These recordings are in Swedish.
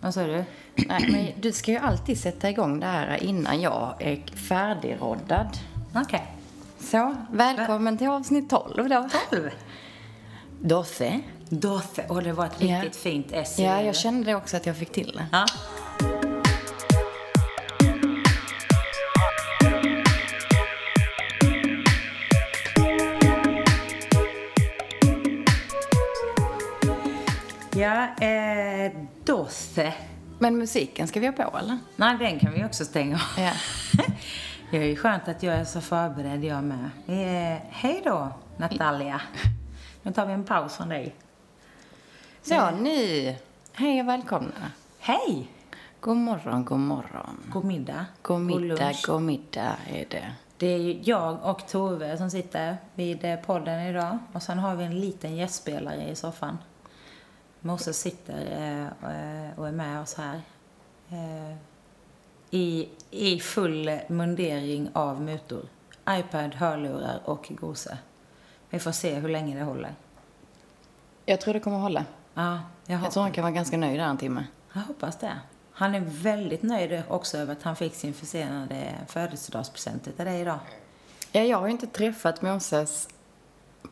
Vad sa du? Nej, men du ska ju alltid sätta igång det här innan jag är färdigroddad. Okej. Så, välkommen till avsnitt 12 då. 12. Dosse. Doce. Och det var ett riktigt fint S Ja, det. jag kände det också att jag fick till det. Ja. Ja, eh, Doce. Men musiken ska vi ha på eller? Nej, den kan vi också stänga av. Ja. Det är ju skönt att jag är så förberedd jag med. Eh, hej då, Natalia. Nu tar vi en paus från dig. Så, nu. Hej och välkomna. Hej! God morgon, god morgon. God middag. God middag, lunch. god middag är det. Det är jag och Tove som sitter vid eh, podden idag. Och sen har vi en liten gästspelare i soffan. Moses sitter eh, och är med oss här. Eh, I, I full mundering av mutor. iPad, hörlurar och gose. Vi får se hur länge det håller. Jag tror det kommer hålla. Ja, jag, Jag tror han kan vara ganska nöjd där en timme. jag hoppas det. Han är väldigt nöjd också över att han fick sin försenade födelsedagspresent till dig idag. Ja, jag har ju inte träffat Moses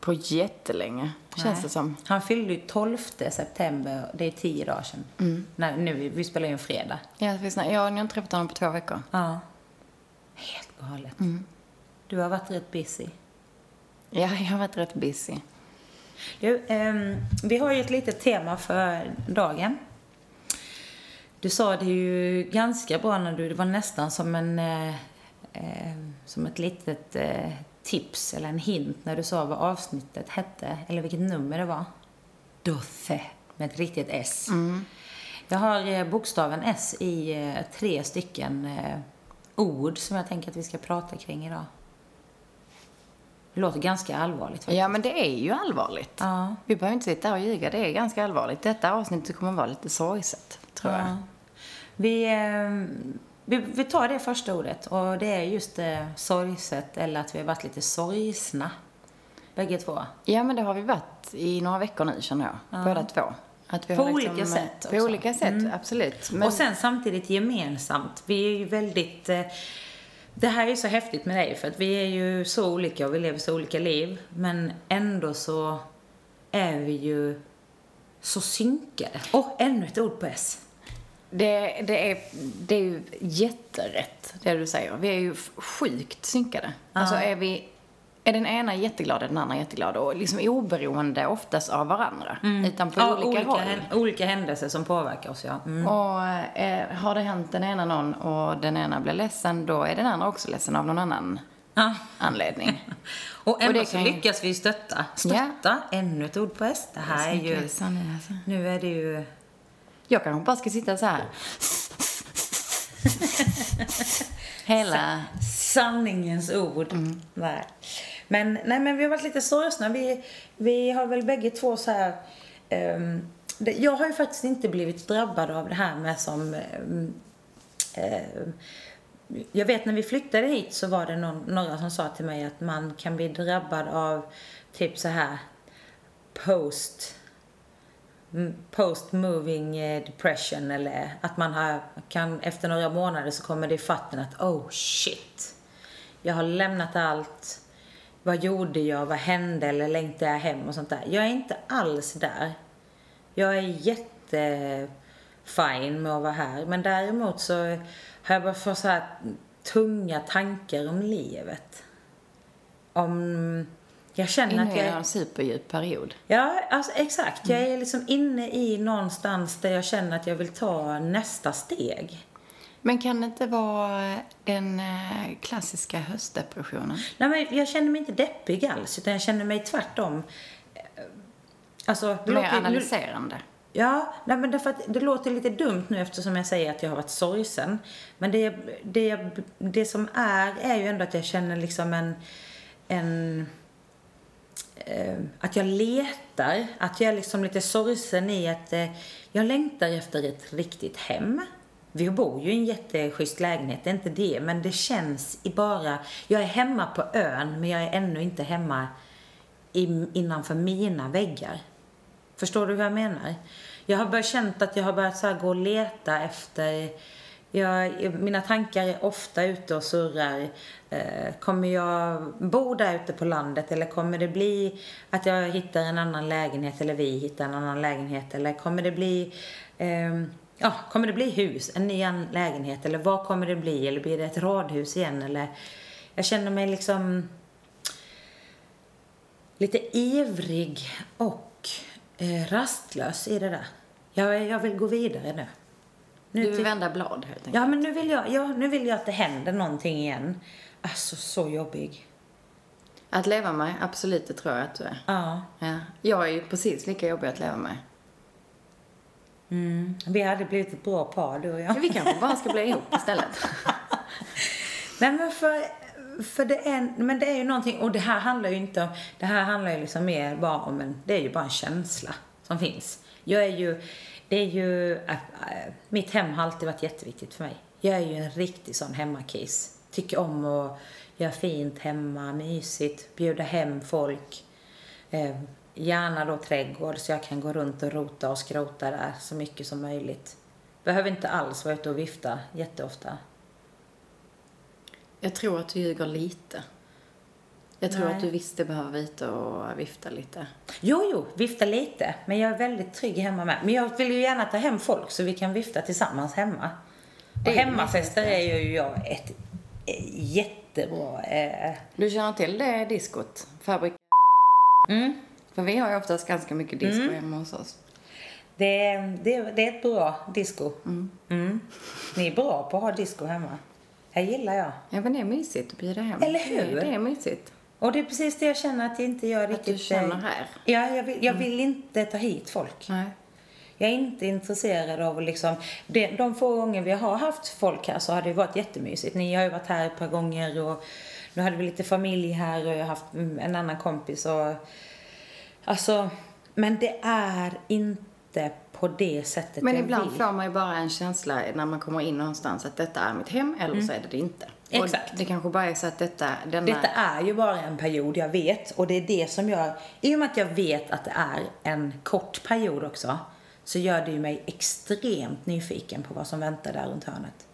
på jättelänge, känns det som. Han fyllde ju 12 september, det är tio dagar sedan. Mm. Nej, nu, vi spelar ju en fredag. Ja, vi snack- jag har inte träffat honom på två veckor. Ja. Helt galet. Mm. Du har varit rätt busy. Ja, jag har varit rätt busy. Du, ehm, vi har ju ett litet tema för dagen. Du sa det ju ganska bra när du, det var nästan som en, eh, eh, som ett litet eh, tips eller en hint när du sa vad avsnittet hette, eller vilket nummer det var. Doce, med ett riktigt S. Jag har eh, bokstaven S i eh, tre stycken eh, ord som jag tänker att vi ska prata kring idag. Det låter ganska allvarligt faktiskt. Ja, men det är ju allvarligt. Ja. Vi behöver inte sitta och ljuga, det är ganska allvarligt. Detta avsnittet kommer vara lite sorgset, tror jag. Ja. Vi, eh, vi, vi tar det första ordet och det är just eh, sorgset eller att vi har varit lite sorgsna. Bägge två. Ja, men det har vi varit i några veckor nu, känner jag. Båda två. Att vi På har olika liksom, sätt På också. Mm. olika sätt, absolut. Men, Och sen samtidigt gemensamt. Vi är ju väldigt... Eh, det här är så häftigt med dig för att vi är ju så olika och vi lever så olika liv. Men ändå så är vi ju så synkade. Och ännu ett ord på S. det, det, är, det är ju jätterätt, det du säger. Vi är ju sjukt synkade. Alltså är vi... Är den ena jätteglad är den andra jätteglad. Och liksom oberoende oftast av varandra. Utan på Mm. Ja, olika, håll. hän- olika händelser som påverkar oss, ja. Mm. Och eh, har det hänt den ena någon och den ena blir ledsen, då är den andra också ledsen av någon annan Ja. anledning. Och ändå det så kan ju- lyckas vi stötta. Stötta, ännu ett ord på S. Det här är ju... Sanning, alltså. Nu är det ju... Jag kanske bara ska sitta så här. Hela... Sanningens ord. Nej. Men, nej, men vi har varit lite sorgsna. Vi, vi har väl bägge två så här... ehm, det, jag har ju faktiskt inte blivit drabbad av det här med som... ehm, ehm, jag vet när vi flyttade hit så var det någon, några som sa till mig att man kan bli drabbad av typ så här post post moving eh, depression eller att man har, kan efter några månader så kommer det i fatten att oh shit. Jag har lämnat allt. Vad gjorde jag? Vad hände? Eller längtade jag hem och sånt där. Jag är inte alls där. Jag är jätte fine med att vara här. Men däremot så har jag bara fått så här tunga tankar om livet. Om... Jag känner att Inne i jag... en superdjup period. Ja, alltså, exakt. Jag är liksom inne i någonstans där jag känner att jag vill ta nästa steg. Men kan det inte vara den eh, klassiska höstdepressionen? Nej, men jag känner mig inte deppig alls, utan jag känner mig tvärtom. eh, Alltså, Mer låter- analyserande. Ja, nej, men därför att det låter lite dumt nu eftersom jag säger att jag har varit sorgsen. Men det, det, det som är, är ju ändå att jag känner liksom en, en Eh, att jag letar, att jag är liksom lite sorgsen i att eh, jag längtar efter ett riktigt hem. Vi bor ju i en jätteschysst lägenhet, det är inte det, men det känns i bara, jag är hemma på ön men jag är ännu inte hemma i, innanför mina väggar. Förstår du vad jag menar? Jag har börjat känt att jag har börjat så här gå och leta efter jag, mina tankar är ofta ute och surrar. Eh, kommer jag bo där ute på landet eller kommer det bli att jag hittar en annan lägenhet eller vi hittar en annan lägenhet eller kommer det bli eh, ja, kommer det bli hus, en ny lägenhet eller vad kommer det bli eller blir det ett radhus igen eller jag känner mig liksom lite ivrig och eh, rastlös i det där. Jag, jag vill gå vidare nu nu du vill vända blad helt enkelt? Ja, men nu vill, jag, ja, nu vill jag att det händer någonting igen. Alltså, så jobbig. Att leva med? Absolut, det tror jag att du är. Ja. ja. Jag är ju precis lika jobbig att leva med. Mm. Vi hade blivit ett bra par, du och jag. Vi kanske bara ska bli ihop istället. Nej, men för, för det är, men det är ju någonting, och det här handlar ju inte om, det här handlar ju liksom mer bara om en, det är ju bara en känsla som finns. Jag är ju, det är ju, äh, äh, mitt hem har alltid varit jätteviktigt för mig. Jag är ju en riktig sån hemmakis. Tycker om att göra fint hemma, mysigt, bjuda hem folk. Eh, gärna då trädgård så jag kan gå runt och rota och skrota där så mycket som möjligt. Behöver inte alls vara ute och vifta jätteofta. Jag tror att du ljuger lite. Jag tror Nej. att du visst behöver ute och vifta lite. Jo, jo, vifta lite. Men jag är väldigt trygg hemma med. Men jag vill ju gärna ta hem folk så vi kan vifta tillsammans hemma. Det och hemmafester är ju jag ett jättebra... Eh... Du känner till det diskot? Fabrik Mm. För vi har ju oftast ganska mycket disco mm. hemma hos oss. Det, det, det är ett bra disco. Mm. Mm. Ni är bra på att ha disco hemma. Det gillar jag. Ja, men det är mysigt att bjuda hem. Eller hur? Det, det är mysigt. Och det är precis det jag känner att jag inte gör riktigt. Att du känner här? Ja, jag vill, jag mm. vill inte ta hit folk. Nej. Jag är inte intresserad av att liksom, det, de få gånger vi har haft folk här så har det varit jättemysigt. Ni har ju varit här ett par gånger och nu hade vi lite familj här och jag har haft en annan kompis och Alltså, men det är inte på det sättet Men ibland får man ju bara en känsla när man kommer in någonstans att detta är mitt hem eller mm. så är det det inte. Exakt. Det kanske bara är så att detta, denna... Detta är ju bara en period, jag vet. Och det är det som gör, i och med att jag vet att det är en kort period också, så gör det ju mig extremt nyfiken på vad som väntar där runt hörnet.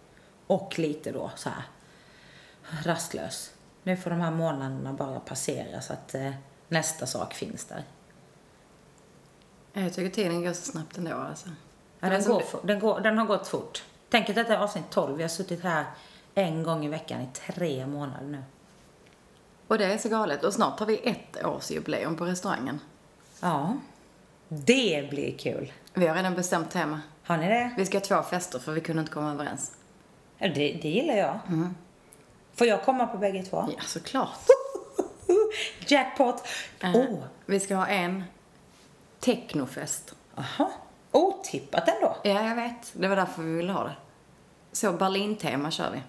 Och lite då så här rastlös. Nu får de här månaderna bara passera så att eh, nästa sak finns där. Jag tycker tiden går så snabbt ändå alltså. Ja, den, går, den, går, den har gått fort. Tänk att detta är avsnitt 12. Vi har suttit här en gång i veckan i tre månader nu. Och det är så galet. Och snart har vi ett års jubileum på restaurangen. Ja. Det blir kul. Vi har redan bestämt tema. Har ni det? Vi ska ha två fester för vi kunde inte komma överens. Det, det gillar jag. Mm. Får jag komma på bägge två? Ja, såklart. Jackpot! Uh, oh. Vi ska ha en technofest. Aha. Otippat ändå. Ja, jag vet. Det var därför vi ville ha det. Så Berlin-tema kör vi.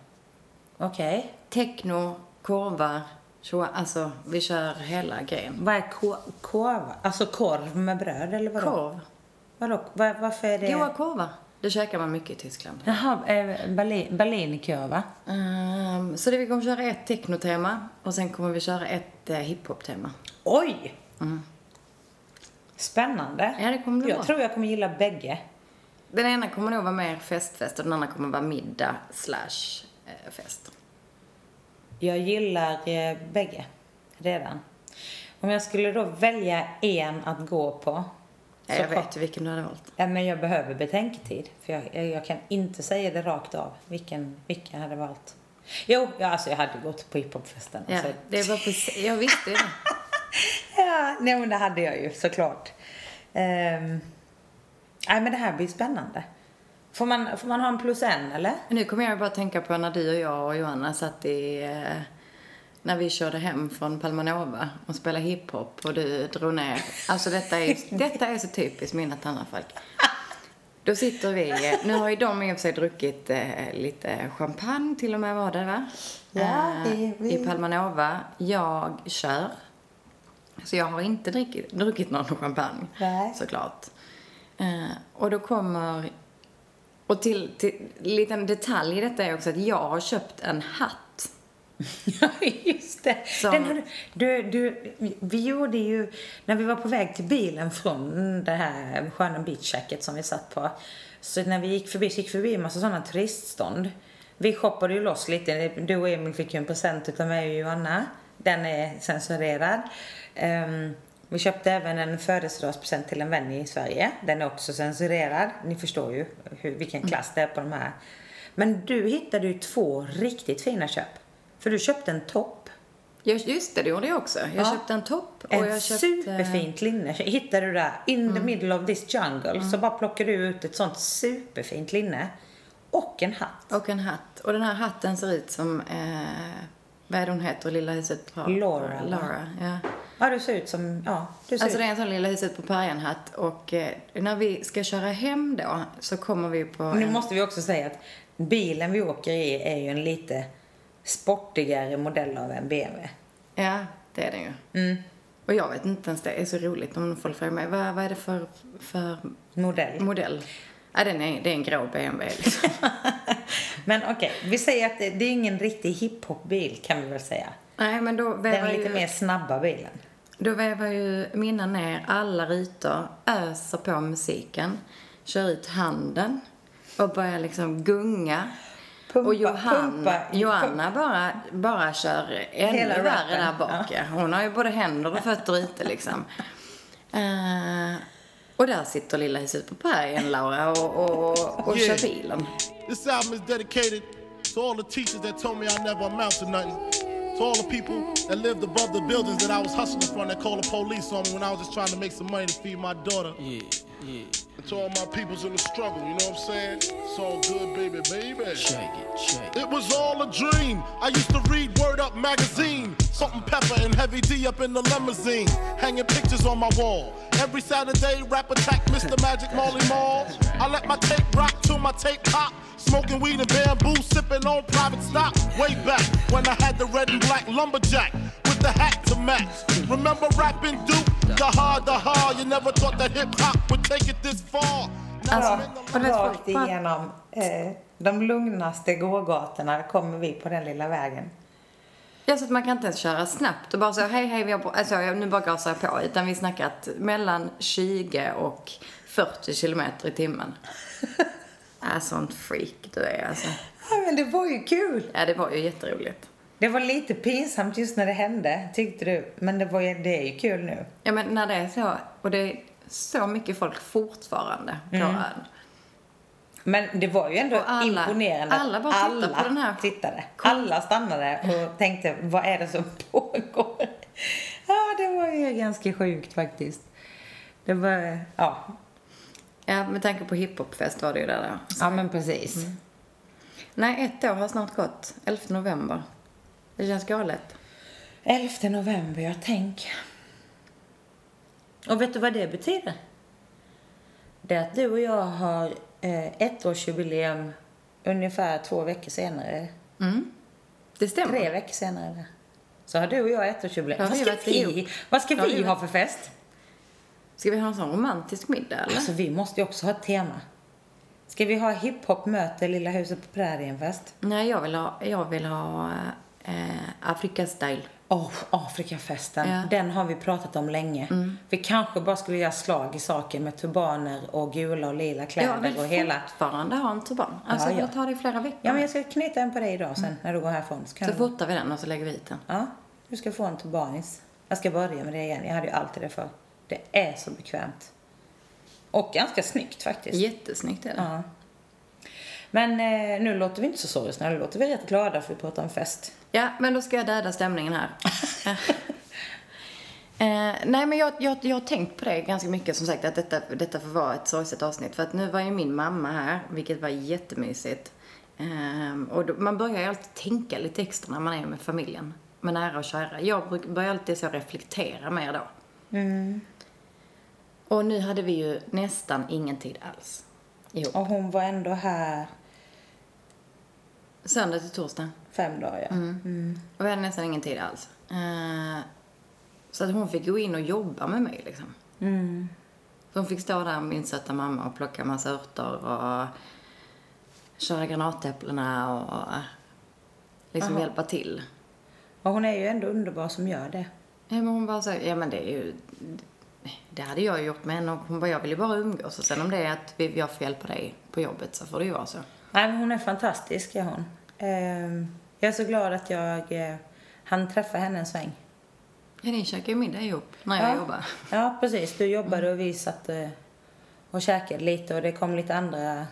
Okej. Okay. Techno, korvar, så, alltså vi kör hela grejen. Vad är korv? Alltså korv med bröd eller vadå? Korv. Vadå? Var, varför är det? Goda korvar. Det käkar man mycket i Tyskland. Jaha, eh, Berlin, Berlinkorva. Um, så det vi kommer köra ett technotema och sen kommer vi köra ett uh, hiphop-tema. Oj! Mm. Spännande. Ja, det kommer det Jag vara. tror jag kommer gilla bägge. Den ena kommer nog vara mer festfest och den andra kommer vara middag slash eh, fest. Jag gillar eh, bägge redan. Om jag skulle då välja en att gå på. Ja, jag vet vilken du hade valt. Ja, men jag behöver betänketid. För jag, jag kan inte säga det rakt av vilken, vilken jag hade valt. Jo, ja, alltså jag hade gått på hiphopfesten. Ja, alltså. det var precis, jag visste det. ja, nej men det hade jag ju såklart. Um, nej men det här blir spännande. Får man, får man ha en plus en eller? Nu kommer jag bara att tänka på när du och jag och Johanna satt i eh, när vi körde hem från Palmanova och spelade hiphop och du drog ner. Alltså detta är, detta är så typiskt mina tandrefalk. Då sitter vi, nu har ju de i och för sig druckit eh, lite champagne till och med var det va? Ja, eh, I Palmanova. Jag kör. Så jag har inte druckit, druckit någon champagne. Nej. Såklart. Eh, och då kommer, och till, till liten detalj i detta är också att jag har köpt en hatt Ja, just det. Som- Den har, du, du, vi gjorde ju, när vi var på väg till bilen från det här sköna beachjacket som vi satt på. Så när vi gick förbi, så gick förbi en massa sådana turiststånd. Vi shoppade ju loss lite. Du och Emil fick ju en present utav mig och Johanna. Den är censurerad. Ehm, vi köpte även en födelsedagspresent till en vän i Sverige. Den är också censurerad. Ni förstår ju hur, vilken klass det är på de här. Men du hittade ju två riktigt fina köp. För du köpte en topp. Just, det, det gjorde jag också. Jag Ja. köpte en topp och En jag köpte... Mm. superfint linne hittade du där. In the middle of this jungle. Så bara plockade du ut ett sånt superfint linne. Och en hatt. Och en hatt. Och den här hatten ser ut som, eh, vad är det hon heter, Lilla huset. Laura? Laura, ja. Ja, du ser ut som, ja, du ser Alltså ut. det är en sån Lilla huset på Bergen-hatt och eh, när vi ska köra hem då så kommer vi på Nu en... måste vi också säga att bilen vi åker i är ju en lite sportigare modell av en BMW. Ja, det är den ju. Mm. Och jag vet inte ens, det är så roligt om folk frågar mig, vad, vad är det för, för Modell. modell? Ja, den är, det är en grå BMW liksom. Men okej, vi säger att det, det är ingen riktig hiphop-bil kan vi väl säga. Nej, men då Den lite ju, mer snabba bilen. Då vevar ju Minna ner alla rutor, öser på musiken, kör ut handen och börjar liksom gunga. Pumpa- och Johanna, pumpa- Johanna bara, bara kör ännu Hela värre rappen, där bak. ja. Hon har ju både händer och fötter ute liksom. Eh, och där sitter lilla huset på bergen, Laura, och, och, och Yeah. kör bilen. This album is dedicated to all the teachers that told me I never amount to nothing. To all the people that lived above the buildings that I was hustling from that called the police on me when I was just trying to make some money to feed my daughter. Yeah, yeah. And to all my peoples in the struggle, you know what I'm saying? It's all good, baby, baby. Check it, check it. It was all a dream. I used to read Word Up magazine. Salt and pepper and heavy D up in the limousine. Hanging pictures on my wall. Every Saturday, rap attack Mr. Magic Molly Mall. I let my tape rock till my tape pop. Smoking weed and bamboo, sipping on private stock. Way back when I had the red and black lumberjack the hat to match. Remember rapping Duke? The hard, the hard. You never thought that hip hop would take it this far. Alltså, Rakt igenom eh, de lugnaste gågatorna kommer vi på den lilla vägen. Ja, så att man kan inte ens köra snabbt och bara så hej, hej, vi har på, alltså, jag- nu bara gasar jag på. Utan vi snackar att mellan 20 och 40 kilometer i timmen. Äh, sånt freak du är alltså. Ja, men det var ju kul. Ja, det var ju jätteroligt. Det var lite pinsamt just när det hände, tyckte du. Men det, var det är ju kul nu. Ja, men när det är så, och det är så mycket folk fortfarande på ön. Men det var ju ändå alla- imponerande alla bara tittade på den här- tittade. Alla stannade och tänkte, vad är det som pågår? Ja, det var ju ganska sjukt faktiskt. Det var, ja. Ja, med tanke på hiphopfest var det ju där. Ja, men precis. Nej, ett år har snart gått. 11 november. Det känns galet. 11 november, jag tänk. Och vet du vad det betyder? Det är att du och jag har eh, ettårsjubileum ungefär två veckor senare. Det stämmer. Tre veckor senare. Så har du och jag ettårsjubileum. Vad vi ska vi, ihop. vad ska vi vi ha för fest? Ska vi ha en sån romantisk middag eller? Alltså vi måste ju också ha ett tema. Ska vi ha hiphop möte Lilla huset på prärien fest? Nej, jag vill ha, jag vill ha eh, Afrika-style. Åh, Afrikafesten. Ja. Den har vi pratat om länge. Vi kanske bara skulle göra slag i saken med turbaner och gula och lila Jag kläder vill och hela... fortfarande ha en turban. Alltså, Ja, jag ja. vill ta det i flera veckor. Ja, men jag ska knyta en på dig idag sen när du går härifrån. Så, kan Så du... fotar vi den och så lägger vi hit den. Ja, du ska få en turbanis. Jag ska börja med det igen. Jag hade ju alltid det för. Det är så bekvämt. Och ganska snyggt faktiskt. Jättesnyggt är det. Ja. Men eh, nu låter vi inte så sorgsna, nu låter vi rätt glada för vi pratar om fest. Ja, men då ska jag döda stämningen här. eh, nej, men jag, jag, jag har tänkt på det ganska mycket, som sagt, att detta, detta får vara ett sorgset avsnitt. För att nu var ju min mamma här, vilket var jättemysigt. Ehm, och då, man börjar ju alltid tänka lite extra när man är med familjen, med nära och kära. Jag bruk- börjar alltid så reflektera mer då. Och nu hade vi ju nästan ingen tid alls ihop. Och hon var ändå här Söndag till torsdag. Fem dagar. Ja. Och vi hade nästan ingen tid alls. Eh, så att hon fick gå in och jobba med mig liksom. Så hon fick stå där med min söta mamma och plocka massa örter och köra granatäpplena och liksom Aha. hjälpa till. Och hon är ju ändå underbar som gör det. Ja, men hon bara så, ja men det är ju, det hade jag gjort med henne och hon bara, jag vill ju bara umgås och sen om det är att jag får hjälpa dig på jobbet så får det ju vara så. Nej, men hon är fantastisk, är hon. Ehm, jag är så glad att jag eh, hann träffa henne en sväng. Ja, ni käkade ju middag ihop när jag ja. jobbade. Ja, precis. Du jobbade och vi satt eh, och käkade lite och det kom lite andra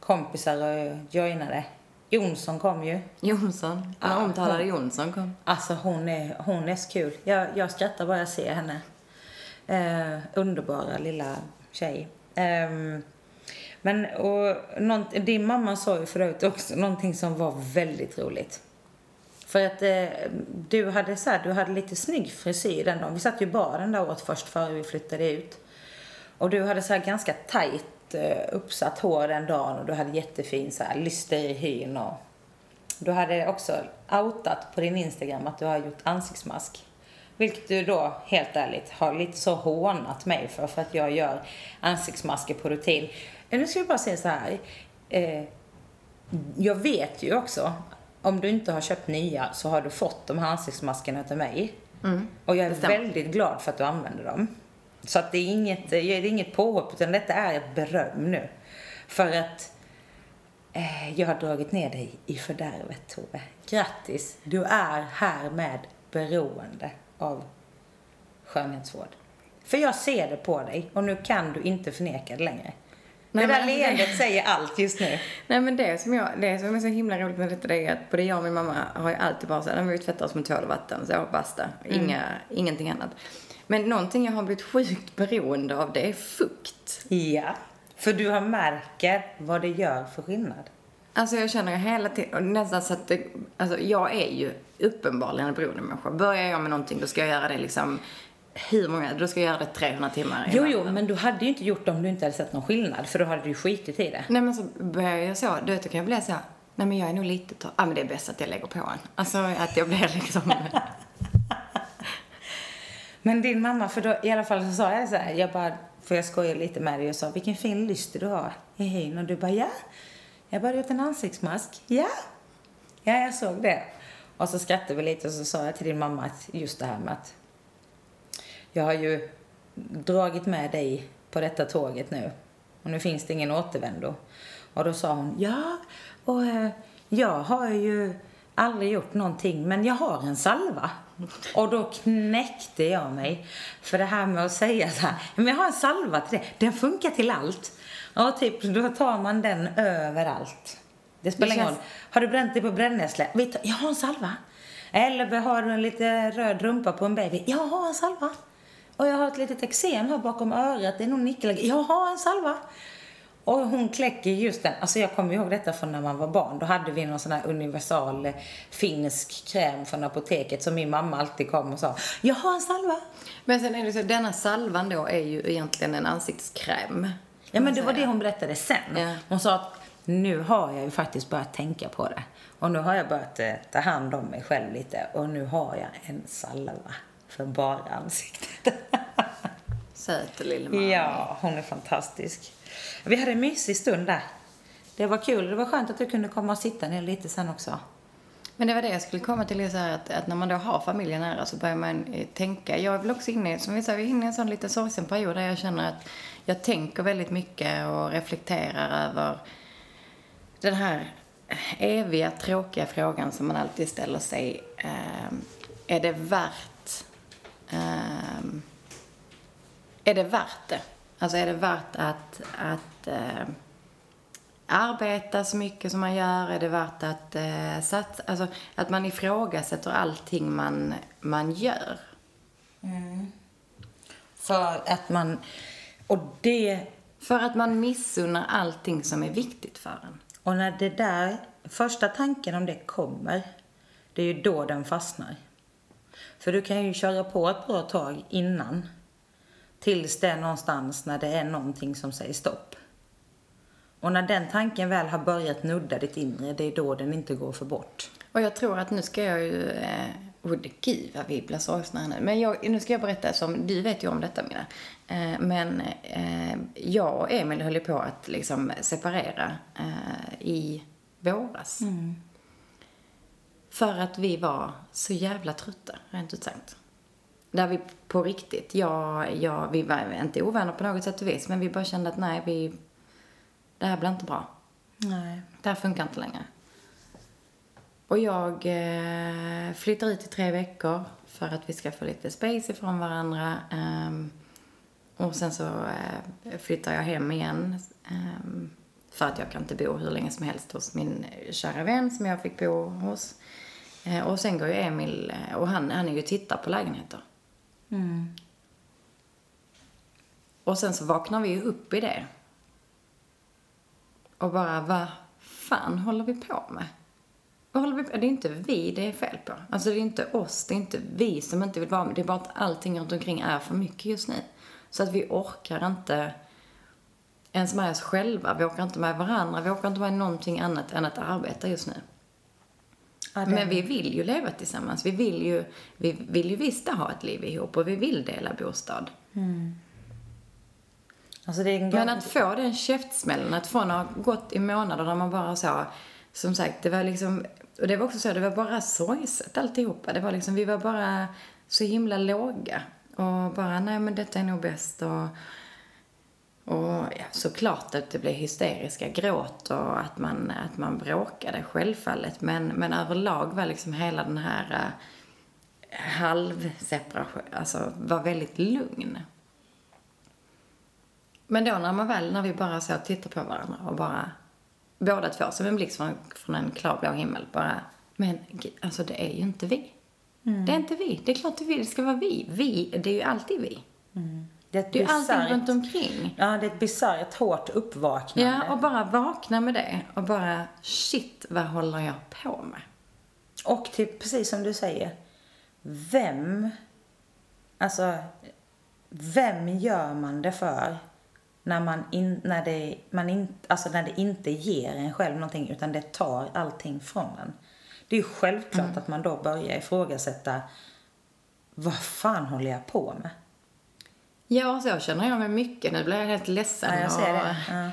kompisar och joinade. Jonsson kom ju. Jonsson, Ja, den omtalade hon- Jonsson kom. Alltså hon är, hon är så kul. Jag, jag skrattar bara jag ser henne. Eh, underbara lilla tjej. Ehm, men och nånt, din mamma sa ju förut också någonting som var väldigt roligt. För att eh, du hade så här, du hade lite snygg frisyr den dagen. Vi satt ju i baren där åt först före vi flyttade ut. Och du hade så här ganska tajt eh, uppsatt hår den dagen och du hade jättefin så här lyster i hyn och du hade också outat på din Instagram att du har gjort ansiktsmask. Vilket du då, helt ärligt, har lite så hånat mig för, för att jag gör ansiktsmasker på rutin. Nu ska vi bara säga så här. Eh, jag vet ju också, om du inte har köpt nya så har du fått de här ansiktsmaskerna av mig. Och jag är väldigt glad för att du använder dem. Så att det är inget, det är inget påhopp, utan detta är ett beröm nu. För att eh, jag har dragit ner dig i fördärvet, Tove. Grattis! Du är härmed beroende av skönhetsvård. För jag ser det på dig och nu kan du inte förneka det längre. Nej, det där men alltså det- leendet säger allt just nu. Nej men det som, jag, det som är så himla roligt med detta det är att både jag och min mamma har ju alltid bara såhär, vi tvättar oss med tvål och vatten, så basta. Inga, ingenting annat. Men någonting jag har blivit sjukt beroende av det är fukt. Ja, för du har märker vad det gör för skillnad. Alltså jag känner hela tiden, nästan så att det, alltså jag är ju uppenbarligen en beroendemänniska. Börjar jag med någonting då ska jag göra det liksom hur många, då ska jag göra det 300 timmar Jo, jo, men du hade ju inte gjort det om du inte hade sett någon skillnad, för då hade du ju skitit i det. Nej men så börjar jag så, du vet då kan jag bli så här, nej men jag är nog lite torr. Ja men det är bäst att jag lägger på en. Alltså att jag blir liksom, Men din mamma, för då, i alla fall så sa jag så här, jag bara, för jag skojade lite med dig och sa, vilken fin lyster du har i hyn. Och du bara, ja. Jag bara, gjort en ansiktsmask. Ja. Ja, jag såg det. Och så skrattade vi lite och så sa jag till din mamma att just det här med att jag har ju dragit med dig på detta tåget nu. Och nu finns det ingen återvändo. Och då sa hon, ja, och eh, jag har ju aldrig gjort någonting, men jag har en salva. Och då knäckte jag mig. För det här med att säga så här, men jag har en salva till det, den funkar till allt. Och typ, då tar man den överallt. Det spelar ingen roll. Har du bränt dig på du, Jag har en salva. Eller har du en lite röd rumpa på en baby? Jag har en salva. Och jag har ett litet eksem här bakom örat. Det är nog nickel. Jag har en salva. Och hon kläcker just den. Alltså jag kommer ihåg detta från när man var barn. Då hade vi någon sån här universal eh, finsk kräm från apoteket som min mamma alltid kom och sa. Jag har en salva. men sen är det så, denna salvan då är ju egentligen en ansiktskräm. Ja, men det var det hon berättade sen. Ja. Hon sa att nu har jag ju faktiskt börjat tänka på det. Och nu har jag börjat eh, ta hand om mig själv lite. Och nu har jag en salva för bara ansiktet. Söt lille ja, hon är fantastisk. Vi hade en mysig stund där. Det var kul. Det var skönt att du kunde komma och sitta ner lite sen också. Men det var det jag skulle komma till, så här att, att när man då har familjen nära så börjar man eh, tänka. Jag är väl också inne, som vi sa, vi är inne i en sån lite sorgsen period där jag känner att jag tänker väldigt mycket och reflekterar över den här eviga tråkiga frågan som man alltid ställer sig. ehm, är det värt är det värt det? Alltså är det värt att, att eh, arbeta så mycket som man gör? Är det värt att eh, satsa? Alltså att man ifrågasätter allting man, man gör. För att man... Och det... För att man missunnar allting som är viktigt för en. Och när det där... Första tanken om det kommer, det är ju då den fastnar. För du kan ju köra på ett bra tag innan. Tills det är någonstans när det är någonting som säger stopp. Och när den tanken väl har börjat nudda ditt inre, det är då den inte går för bort. Och jag tror att nu ska jag ju... Eh, oh, gud vad vi blir sorgsna nu. Men jag, nu ska jag berätta som... Du vet ju om detta Milla. Eh, men eh, jag och Emil höll på att liksom separera i våras. För att vi var så jävla trötta, rent ut sagt. Där vi på riktigt, jag, jag, vi var inte ovänner på något sätt och vis, men vi bara kände att nej, vi, det här blir inte bra. Nej. Det här funkar inte längre. Och jag eh, flyttar ut i tre veckor för att vi ska få lite space ifrån varandra. Ehm, och sen så eh, flyttar jag hem igen. ehm, för att jag kan inte bo hur länge som helst hos min kära vän som jag fick bo hos. Eh, och sen går ju Emil, eh, och han, han är ju tittar på lägenheter. Och sen så vaknar vi ju upp i det. Och bara, vad fan håller vi på med? Vad håller vi på? Det är inte vi det är fel på. Alltså det är inte oss, det är inte vi som inte vill vara med. Det är bara att allting runt omkring är för mycket just nu. Så att vi orkar inte ens med oss själva. Vi orkar inte med varandra. Vi orkar inte med någonting annat än att arbeta just nu. Ja, Men vi vill ju leva tillsammans. Vi vill ju, vi vill ju visst ha ett liv ihop och vi vill dela bostad. Alltså är en Men att få den käftsmällen, att från att ha gått i månader där man bara sa, som sagt, det var liksom, och det var också så, det var bara sorgset alltihopa. Det var liksom, vi var bara så himla låga. Och bara, nej men detta är nog bäst och, och ja, såklart att det blev hysteriska gråt och att man, att man bråkade, självfallet. Men, men överlag var liksom hela den här uh, halvseparation, alltså var väldigt lugn. Men då när man väl, när vi bara så tittar på varandra och bara, båda två som en blixt från, från en klarblå himmel, bara, men alltså det är ju inte vi. Det är inte vi. Det är klart det vi. Det ska vara vi. Vi, det är ju alltid vi. Det är ett Det är ju allting bisarrt- runt omkring. Ja, det är ett bisarrt hårt uppvaknande. Ja, och bara vakna med det och bara, shit, vad håller jag på med? Och till, precis som du säger, vem, alltså, vem gör man det för när man, in, när det, man in, alltså när det inte ger en själv någonting utan det tar allting från en. Det är ju självklart Mm. att man då börjar ifrågasätta vad fan håller jag på med? Ja, så känner jag mig mycket. Nu blir jag helt ledsen. Ja, jag ser det. Ja.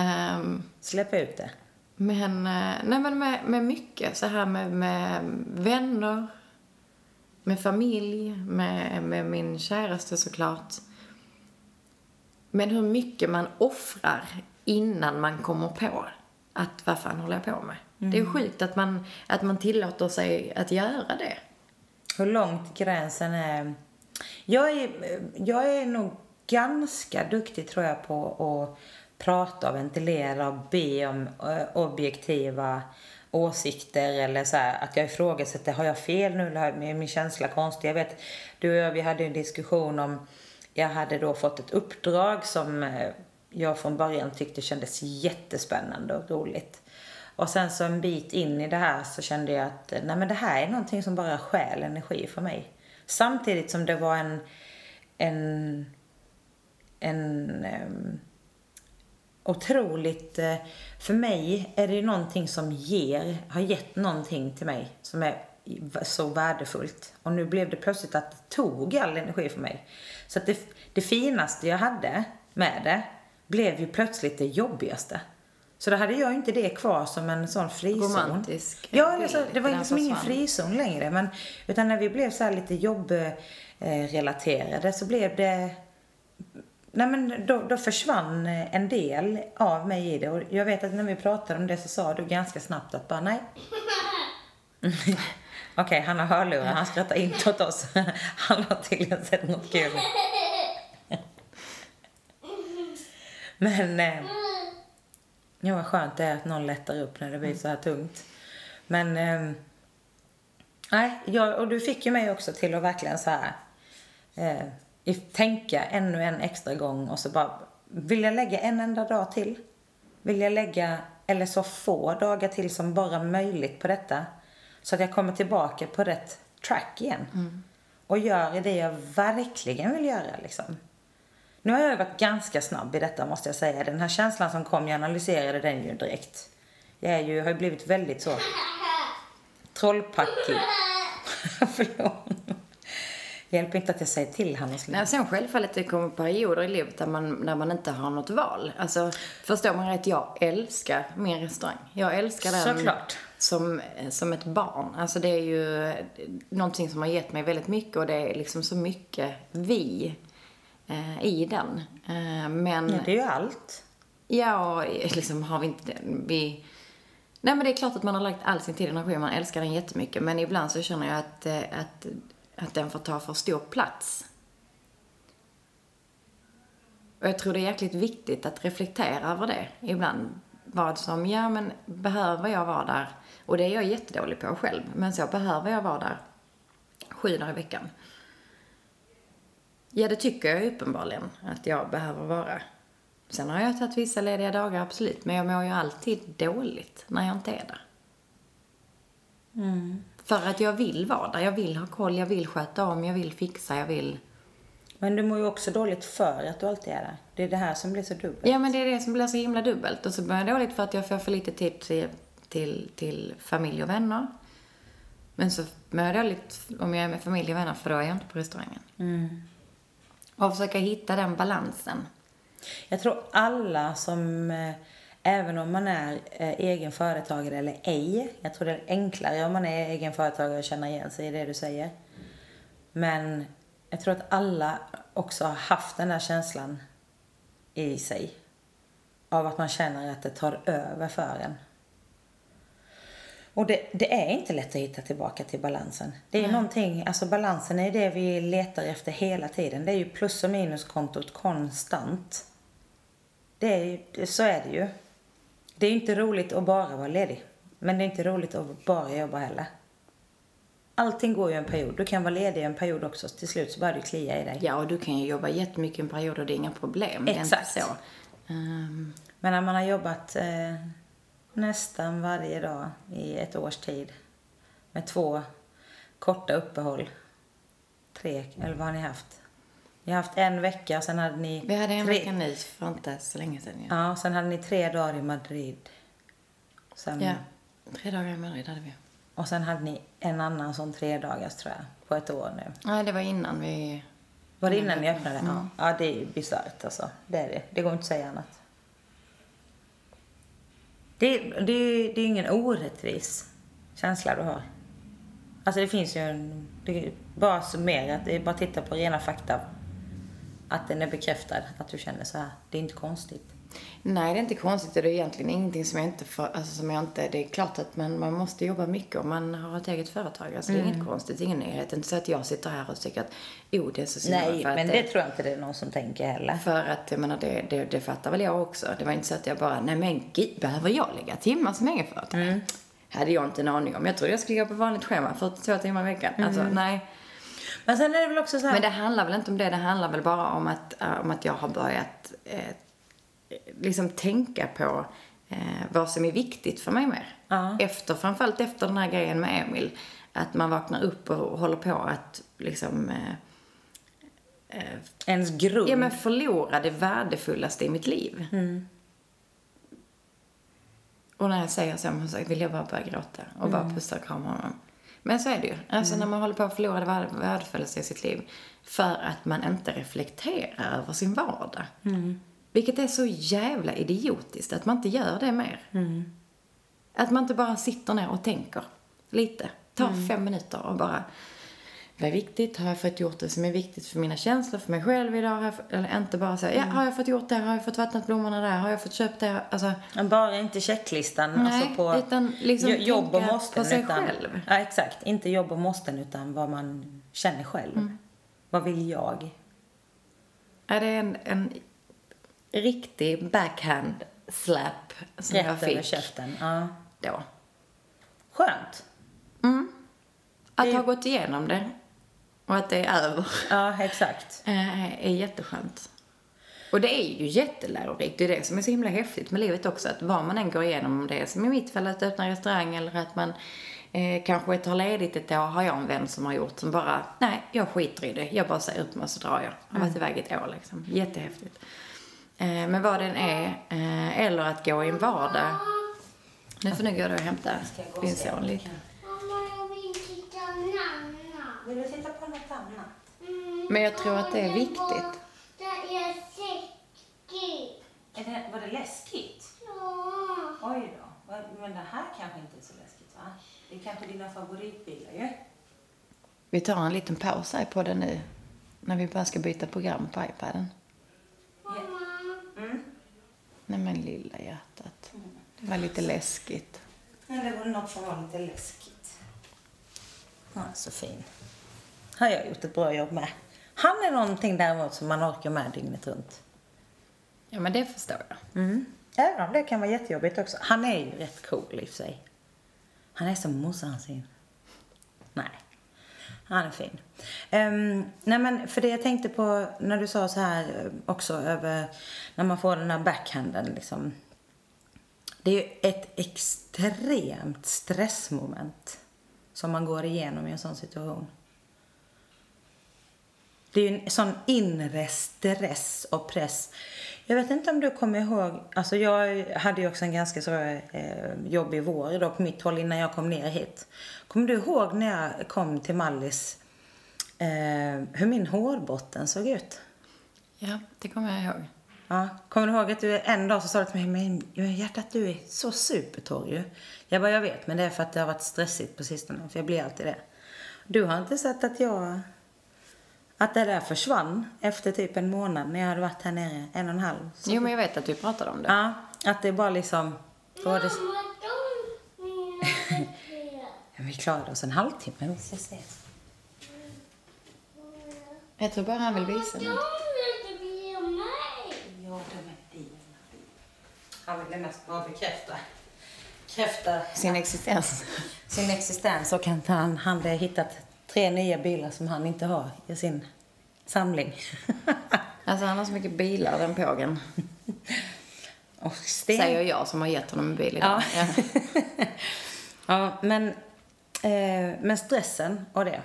ehm, Släpp ut det. Men, eh, nej men med, med mycket så här med, med vänner, med familj, med, med min käraste såklart. Men hur mycket man offrar innan man kommer på att vad fan håller jag på med? Det är ju sjukt att man, att man tillåter sig att göra det. Hur långt gränsen är. Jag är, jag är nog ganska duktig tror jag på att prata och ventilera och be om eh, objektiva åsikter eller så här, att jag ifrågasätter, har jag fel nu eller är min känsla konstig? Jag vet, du och jag, vi hade en diskussion om, jag hade då fått ett uppdrag som eh, jag från början tyckte kändes jättespännande och roligt. Och sen så en bit in i det här så kände jag att eh, nej men det här är någonting som bara stjäl energi för mig. Samtidigt som det var en, en, en um, otroligt, eh, för mig är det någonting som ger, har gett någonting till mig som är så värdefullt. Och nu blev det plötsligt att det tog all energi för mig. Så att det, det finaste jag hade med det blev ju plötsligt det jobbigaste. Så då hade jag inte det kvar som en sån frizon. Romantisk Ja, alltså, det var liksom ingen frizon längre. Men, utan när vi blev så här lite jobbrelaterade så blev det... Nej men då, då försvann en del av mig i det. Och jag vet att när vi pratade om det så sa du ganska snabbt att bara nej. Okej, han har hörlurar. Han skrattar inte åt oss. Han har tydligen sett något kul. Men... Eh, ja, vad skönt det är att någon lättar upp när det blir så här tungt. Men... Eh, nej, jag, och du fick ju mig också till att verkligen så här... Eh, tänka ännu en extra gång och så bara... Vill jag lägga en enda dag till? Vill jag lägga, eller så få dagar till som bara möjligt på detta? Så att jag kommer tillbaka på rätt track igen. Och gör det jag verkligen vill göra liksom. Nu har jag varit ganska snabb i detta måste jag säga. Den här känslan som kom, jag analyserade den ju direkt. Jag är ju, har ju blivit väldigt så trollpackig. Förlåt. hjälper inte att jag säger till att sluta. Nej, sen självfallet det kommer perioder i livet där man, där man inte har något val. Alltså, förstår man rätt, jag älskar min restaurang. Jag älskar den Såklart. som, som ett barn. Alltså det är ju någonting som har gett mig väldigt mycket och det är liksom så mycket vi eh, i den. Eh, men... Ja, det är ju allt. Ja, liksom har vi inte vi... Nej men det är klart att man har lagt all sin tid och energi och man älskar den jättemycket. Men ibland så känner jag att, eh, att, att den får ta för stor plats. Och jag tror det är jäkligt viktigt att reflektera över det ibland. Vad som, ja men behöver jag vara där? Och det är jag jättedålig på själv. Men så behöver jag vara där sju dagar i veckan. Ja, det tycker jag uppenbarligen att jag behöver vara. Sen har jag tagit vissa lediga dagar, absolut. Men jag mår ju alltid dåligt när jag inte är där. För att jag vill vara där. Jag vill ha koll, jag vill sköta om, jag vill fixa, jag vill... Men du mår ju också dåligt för att du alltid är där. Det är det här som blir så dubbelt. Ja, men det är det som blir så himla dubbelt. Och så mår jag dåligt för att jag får för lite tid till, till, till familj och vänner. Men så mår jag dåligt om jag är med familj och vänner, för då är jag inte på restaurangen. Och försöka hitta den balansen. Jag tror alla som, eh, även om man är eh, egen företagare eller ej, jag tror det är enklare om man är egen företagare att känna igen sig i det du säger. Men jag tror att alla också har haft den där känslan i sig. Av att man känner att det tar över för en. Och det, det är inte lätt att hitta tillbaka till balansen. Det är ju någonting, alltså balansen är det vi letar efter hela tiden. Det är ju plus och minuskontot konstant. Det är ju, så är det ju. Det är inte roligt att bara vara ledig. Men det är inte roligt att bara jobba heller. Allting går ju en period. Du kan vara ledig en period också. Till slut så börjar det klia i dig. Ja, och du kan ju jobba jättemycket en period och det är inga problem. Det är Exakt. inte så. Ehm, Men när man har jobbat eh, nästan varje dag i ett års tid med två korta uppehåll. Tre, eller vad har ni haft? Ni har haft en vecka och sen hade ni... vi hade en tre, vecka nu för inte så länge sedan. Ja. Ja, sen hade ni tre dagar i Madrid. Sen, ja. Tre dagar i Madrid hade vi. Och sen hade ni en annan sån tre dagars tror jag, på ett år nu. Nej, det var innan vi... Var det innan ni öppnade? Ja. ja, det är ju bisarrt alltså. Det är det. Det går inte att säga annat. Det, det, det är ingen orättvis känsla du har. Alltså det finns ju en... Det är bara summerat, det är bara att titta på rena fakta. Att den är bekräftad, att du känner så här. Det är inte konstigt. Nej, det är inte konstigt det är egentligen ingenting som jag inte får, alltså som jag inte, det är klart att man, man måste jobba mycket om man har ett eget företag. Alltså det är inget konstigt, det är ingen nyhet. Det är inte så att jag sitter här och tycker att, oh det är så synd Nej, för att men det tror jag inte det är någon som tänker heller. För att, jag menar, det, det, det fattar väl jag också. Det var inte så att jag bara, nej men gud, behöver jag lägga timmar som egenföretagare? Mm. Hade jag inte en aning om. Jag trodde jag skulle gå på vanligt schema, 42 timmar i veckan. Alltså, Mm. nej. Men sen är det väl också så här... Men det handlar väl inte om det, det handlar väl bara om att, eh, om att jag har börjat eh, liksom tänka på eh, vad som är viktigt för mig mer. Ja. Efter, framförallt efter den här grejen med Emil. Att man vaknar upp och håller på att liksom eh, Ens grund. Ja, men förlora det värdefullaste i mitt liv. Och när jag säger så, så vill jag bara börja gråta och bara pussa och krama honom. Men så är det ju. Alltså när man håller på att förlora det värde- värdefullaste i sitt liv. För att man inte reflekterar över sin vardag. Vilket är så jävla idiotiskt att man inte gör det mer. Att man inte bara sitter ner och tänker lite. Ta fem minuter och bara vad är viktigt? Har jag fått gjort det som är viktigt för mina känslor, för mig själv idag? Har jag, f- eller inte bara säga, ja, har jag fått gjort det? Har jag fått vattnat blommorna där? Har jag fått köpt det? Alltså, Bara inte checklistan. Nej, alltså på utan liksom jo- jobb och måsten. på sig utan, själv. Ja, exakt. Inte jobb och måsten utan vad man känner själv. Mm. Vad vill jag? är det en, en riktig backhand slap som jag Rätt över fick käften. Ja. då. Skönt. Att Det- ha gått igenom det och att det är över Ja, exakt. eh, är jätteskönt. Och det är ju jättelärorikt. Det är det som är så himla häftigt med livet också. Att vad man än går igenom, om det är som i mitt fall att öppna restaurang eller att man eh, kanske tar ledigt ett år, har jag en vän som har gjort som bara, nej, jag skiter i det. Jag bara säger upp mig och så drar jag. Jag har varit iväg ett år liksom. Jättehäftigt. Eh, men vad den är, eh, eller att gå i en vardag. Nu får nu gå och hämta din son lite. Mamma, jag vill titta Nanna. Vill du titta på något annat? Men jag tror att det är viktigt. Det är det, var det läskigt? Ja. Oj då. Men det här kanske inte är så läskigt va? Det är kanske dina favoritbilar ju. Vi tar en liten paus här på det nu. När vi bara ska byta program på iPaden. Nej men lilla hjärtat. Det var lite läskigt. Men det var något som var lite läskigt. Är så fin. Har jag gjort ett bra jobb med. Han är någonting däremot som man orkar med dygnet runt. Ja men det förstår jag. Mm. Även om det kan vara jättejobbigt också. Han är ju rätt cool i och för sig. Han är som morsan sin. Han är fin. Um, nej men för det jag tänkte på när du sa så här eh, också över när man får den här backhanden liksom. Det är ju ett extremt stressmoment som man går igenom i en sån situation. Det är ju en sån inre stress och press. Jag vet inte om du kommer ihåg, alltså jag hade ju också en ganska så eh, jobbig vår då på mitt håll innan jag kom ner hit. Kommer du ihåg när jag kom till Mallis eh, hur min hårbotten såg ut? Ja, det kommer jag ihåg. Ja, kommer du ihåg att du en dag så sa du till mig, men hjärtat du är så supertorr ju. Jag bara, jag vet, men det är för att det har varit stressigt på sistone, för jag blir alltid det. Du har inte sett att jag, att det där försvann efter typ en månad när jag hade varit här nere, en och en halv. Så, Jo men jag vet att vi pratade om det. ja, att det bara liksom, då var det, ja, vi klarade oss en halvtimme, vi ska se. Jag tror bara han vill visa De något. vill inte bli mig. Ja, de är dina. Han ville mest bara bekräfta, bekräfta Sin existens. sin existens och att han hade hittat tre nya bilar som han inte har i sin samling. Alltså han har så mycket bilar den pågen. och sten. Säger jag som har gett honom en bil idag. Ja. ja, men, eh, men stressen och det.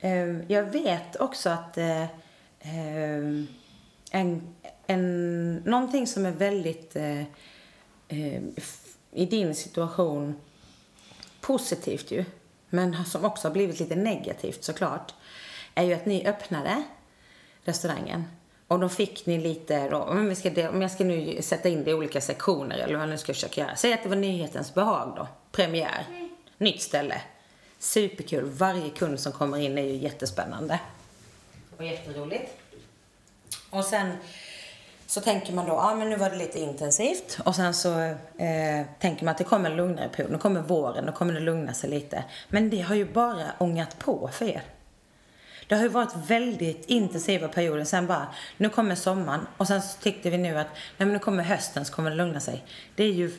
Eh, jag vet också att eh, eh, en, en, någonting som är väldigt eh, eh, i din situation positivt ju, men som också har blivit lite negativt såklart, är ju att ni öppnade restaurangen. Och då fick ni lite, då, om, vi ska, om jag ska nu sätta in det i olika sektioner eller vad jag nu ska försöka göra. Säg att det var nyhetens behag då, premiär, nytt ställe. Superkul, varje kund som kommer in är ju jättespännande. Och jätteroligt. Och sen så tänker man då, ja ah, men nu var det lite intensivt. Och sen så eh, tänker man att det kommer en lugnare period. Nu kommer våren, då kommer det lugna sig lite. Men det har ju bara ångat på för er. Det har ju varit väldigt intensiva perioder. Sen bara, nu kommer sommaren. Och sen så tyckte vi nu att, nej men nu kommer hösten så kommer det lugna sig. Det är ju,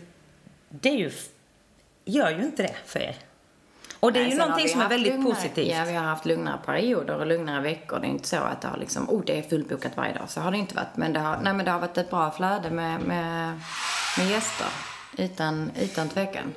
det är ju, gör ju inte det för er. Och det är Nej, ju någonting vi som är väldigt lugnare, positivt. Ja, vi har haft lugnare perioder och lugnare veckor. Det är inte så att det har liksom, oh det är fullbokat varje dag. Så har det inte varit. Men det har, nej, men det har varit ett bra flöde med, med, med gäster. Utan, utan tvekan.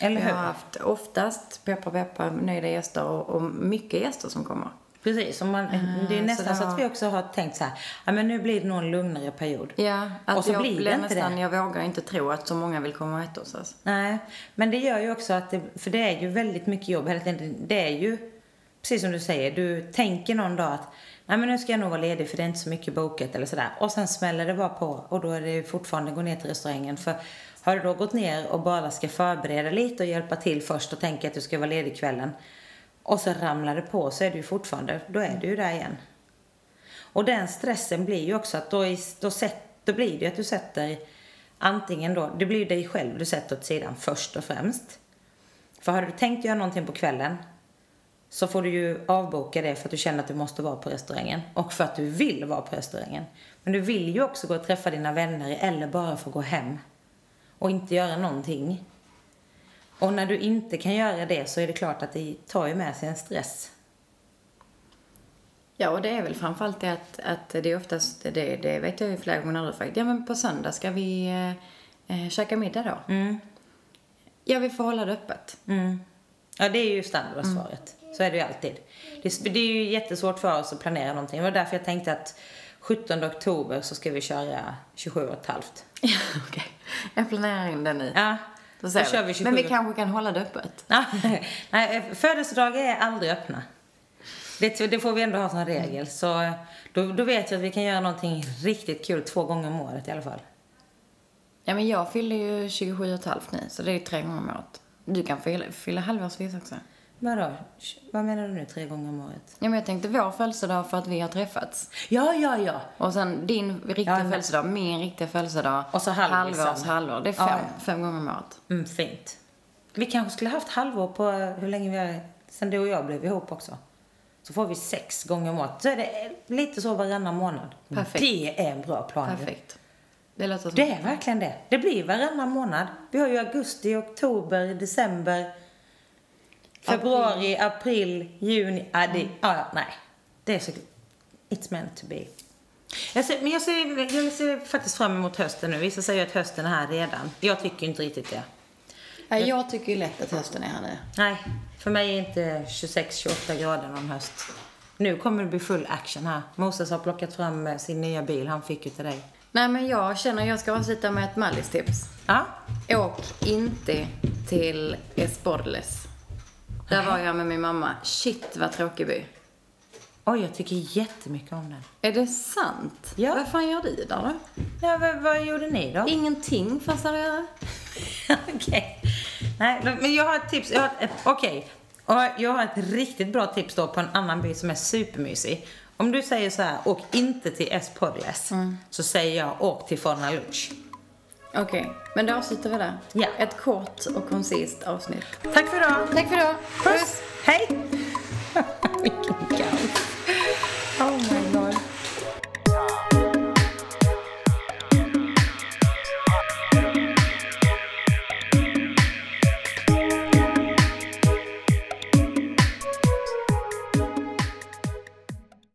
Eller vi hur? har haft oftast, peppar peppar, nöjda gäster och, och mycket gäster som kommer. Precis, och man, det är så nästan det så, att vi också har tänkt så här, ja men nu blir det nog en lugnare period. Ja, att Och så jag blir det inte nästan, det. jag vågar inte tro att så många vill komma och äta hos oss. Nej, men det gör ju också att det, för det är ju väldigt mycket jobb hela tiden. Det är ju, precis som du säger, du tänker någon dag att nej men nu ska jag nog vara ledig för det är inte så mycket bokat eller sådär. Och sen smäller det bara på och då är det fortfarande gå ner till restaurangen. För har du då gått ner och bara ska förbereda lite och hjälpa till först och tänka att du ska vara ledig kvällen och så ramlar det på så är du fortfarande, då är du ju där igen. Och den stressen blir ju också att då, då, sätt, då blir det ju att du sätter antingen då, det blir ju dig själv du sätter åt sidan först och främst. För har du tänkt göra någonting på kvällen så får du ju avboka det för att du känner att du måste vara på restaurangen och för att du vill vara på restaurangen. Men du vill ju också gå och träffa dina vänner eller bara få gå hem och inte göra någonting. Och när du inte kan göra det så är det klart att det tar ju med sig en stress. Ja, och det är väl framförallt det att, att det är oftast, det, det vet jag ju flera gånger när du frågat, ja men på söndag ska vi eh, eh, käka middag då? Mm. Ja, vi får hålla det öppet. Ja, det är ju standardsvaret. Så är det ju alltid. Det, det är ju jättesvårt för oss att planera någonting. Det var därför jag tänkte att 17 oktober så ska vi köra 27 och ett halvt. Ja, okej. Jag planerar in det nu. Ja, Då ser kör vi. vi 27. Men vi kanske kan hålla det öppet. Nej, födelsedagar är aldrig öppna. Det, det får vi ändå ha som regel. Så då, då vet jag att vi kan göra någonting riktigt kul två gånger om året i alla fall. Ja, men jag fyller ju 27 och ett halvt nu, så det är tre gånger om året. Du kan fylla, fylla halvårsvis också. Vadå? Vad menar du nu tre gånger om året? Ja, men jag tänkte vår födelsedag för att vi har träffats. Ja, ja, ja. Och sen din riktiga Ja, födelsedag, min riktiga födelsedag. Och så halvårs sen. halvår. Det är Ja, fem, ja. fem gånger om året. Mm, fint. Vi kanske skulle haft halvår på hur länge vi har, sen du och jag blev ihop också. Så får vi sex gånger om året. Så är det lite så varannan månad. Perfekt. Det är en bra plan. Perfekt. Det låter som... Det är verkligen det. Det blir varannan månad. Vi har ju augusti, oktober, december, februari, april, juni. Ja, det, ja, ja, nej. Det är så... It's meant to be. Jag ser, men jag ser, jag ser faktiskt fram emot hösten nu. Vissa säger att hösten är här redan. Jag tycker inte riktigt det. Ja, jag tycker ju lätt att hösten är här nu. Nej, för mig är inte 26-28 grader någon höst. Nu kommer det bli full action här. Moses har plockat fram eh, sin nya bil han fick ju till dig. Nej, men jag känner jag ska avsluta med ett Mallis-tips. Ja, Åk inte till Esporles. Där var jag med min mamma. Shit vad tråkig by. oj jag tycker jättemycket om den. Är det sant? Ja. Vad fan gör du där då? Ja, vad, vad gjorde ni då? Ingenting fanns där att göra. Okej. Nej, men jag har ett tips. Jag har ett, Okej. Och Jag har ett riktigt bra tips då på en annan by som är supermysig. Om du säger så här, åk inte till Espodles. Så säger jag, åk till Fornaluch. Okej, men då avslutar vi där. Ja. Ett kort och koncist avsnitt. Tack för idag. Tack för idag. Puss. Hej.